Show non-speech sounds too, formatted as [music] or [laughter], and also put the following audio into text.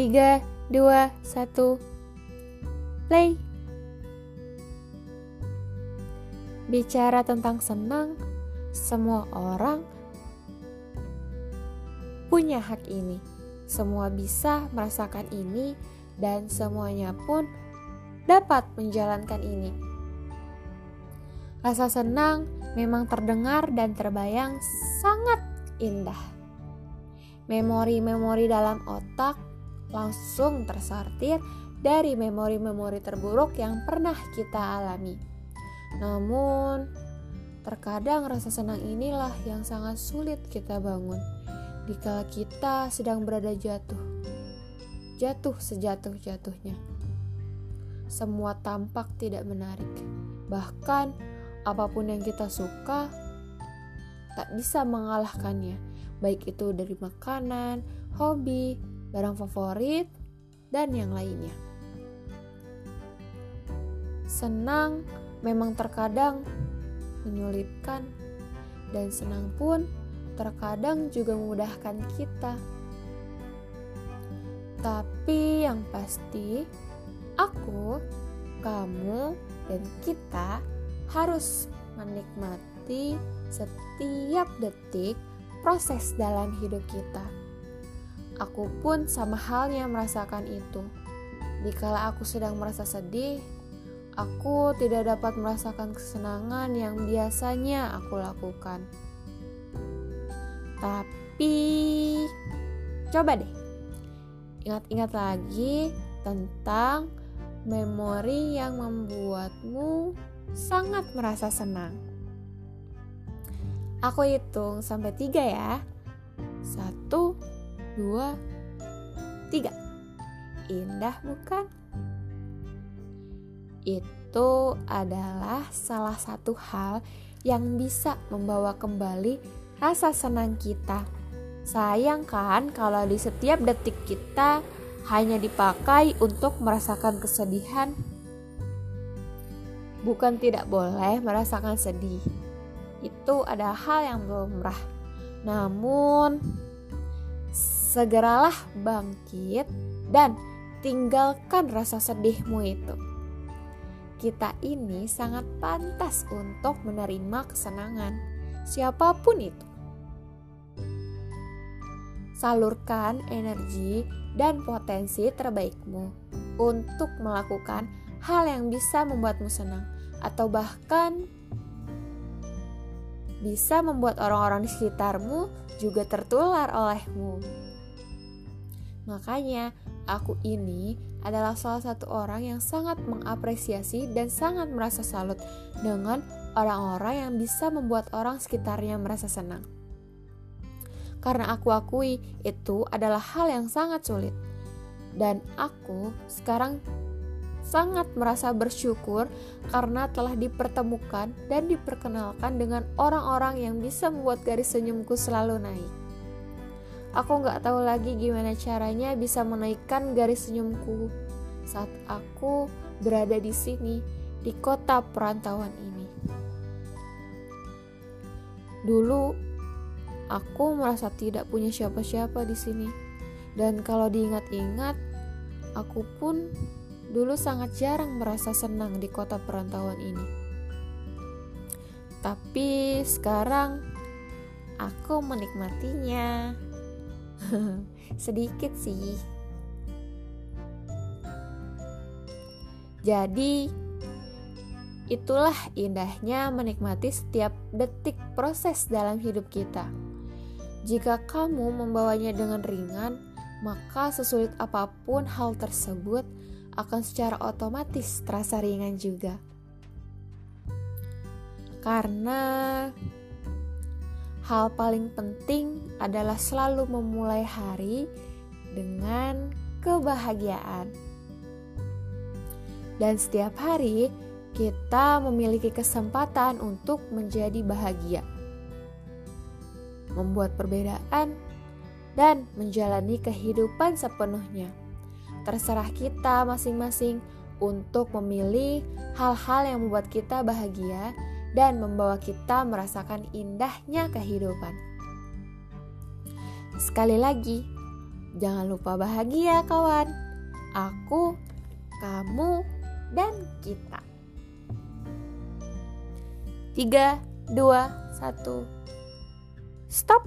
3, 2, 1 Play Bicara tentang senang, semua orang punya hak ini. Semua bisa merasakan ini dan semuanya pun dapat menjalankan ini. Rasa senang memang terdengar dan terbayang sangat indah. Memori-memori dalam otak langsung tersortir dari memori-memori terburuk yang pernah kita alami. Namun, terkadang rasa senang inilah yang sangat sulit kita bangun dikala kita sedang berada jatuh. Jatuh sejatuh-jatuhnya. Semua tampak tidak menarik. Bahkan apa pun yang kita suka tak bisa mengalahkannya, baik itu dari makanan, hobi, barang favorit, dan yang lainnya. Senang memang terkadang menyulitkan, dan senang pun terkadang juga memudahkan kita. Tapi yang pasti, aku, kamu, dan kita harus menikmati setiap detik proses dalam hidup kita. Aku pun sama halnya merasakan itu. Dikala aku sedang merasa sedih, aku tidak dapat merasakan kesenangan yang biasanya aku lakukan. Tapi coba deh ingat-ingat lagi tentang memori yang membuatmu sangat merasa senang. Aku hitung sampai tiga ya. Satu, dua, tiga. Indah bukan? Itu adalah salah satu hal yang bisa membawa kembali rasa senang kita. Sayang kan kalau di setiap detik kita hanya dipakai untuk merasakan kesedihan. Bukan tidak boleh merasakan sedih. Itu ada hal yang lumrah. Namun segeralah bangkit dan tinggalkan rasa sedihmu itu. Kita ini sangat pantas untuk menerima kesenangan, siapa pun itu salurkan energi dan potensi terbaikmu untuk melakukan hal yang bisa membuatmu senang atau bahkan bisa membuat orang-orang di sekitarmu juga tertular olehmu. Makanya, aku ini adalah salah satu orang yang sangat mengapresiasi dan sangat merasa salut dengan orang-orang yang bisa membuat orang sekitarnya merasa senang karena aku akui itu adalah hal yang sangat sulit. Dan aku sekarang sangat merasa bersyukur karena telah dipertemukan dan diperkenalkan dengan orang-orang yang bisa membuat garis senyumku selalu naik. Aku nggak tahu lagi gimana caranya bisa menaikkan garis senyumku saat aku berada di sini, di kota perantauan ini. Dulu Aku merasa tidak punya siapa-siapa di sini. Dan kalau diingat-ingat, aku pun dulu sangat jarang merasa senang di kota perantauan ini. Tapi sekarang aku menikmatinya. [laughs] Sedikit sih. Jadi, itulah indahnya menikmati setiap detik proses dalam hidup kita. Jika kamu membawanya dengan ringan, maka sesulit apa pun hal tersebut akan secara otomatis terasa ringan juga. Karena hal paling penting adalah selalu memulai hari dengan kebahagiaan. Dan setiap hari kita memiliki kesempatan untuk menjadi bahagia membuat perbedaan, dan menjalani kehidupan sepenuhnya. Terserah kita masing-masing untuk memilih hal-hal yang membuat kita bahagia dan membawa kita merasakan indahnya kehidupan. Sekali lagi, Jangan lupa bahagia, kawan. Aku, kamu, dan kita. Tiga, dua, satu. Stop.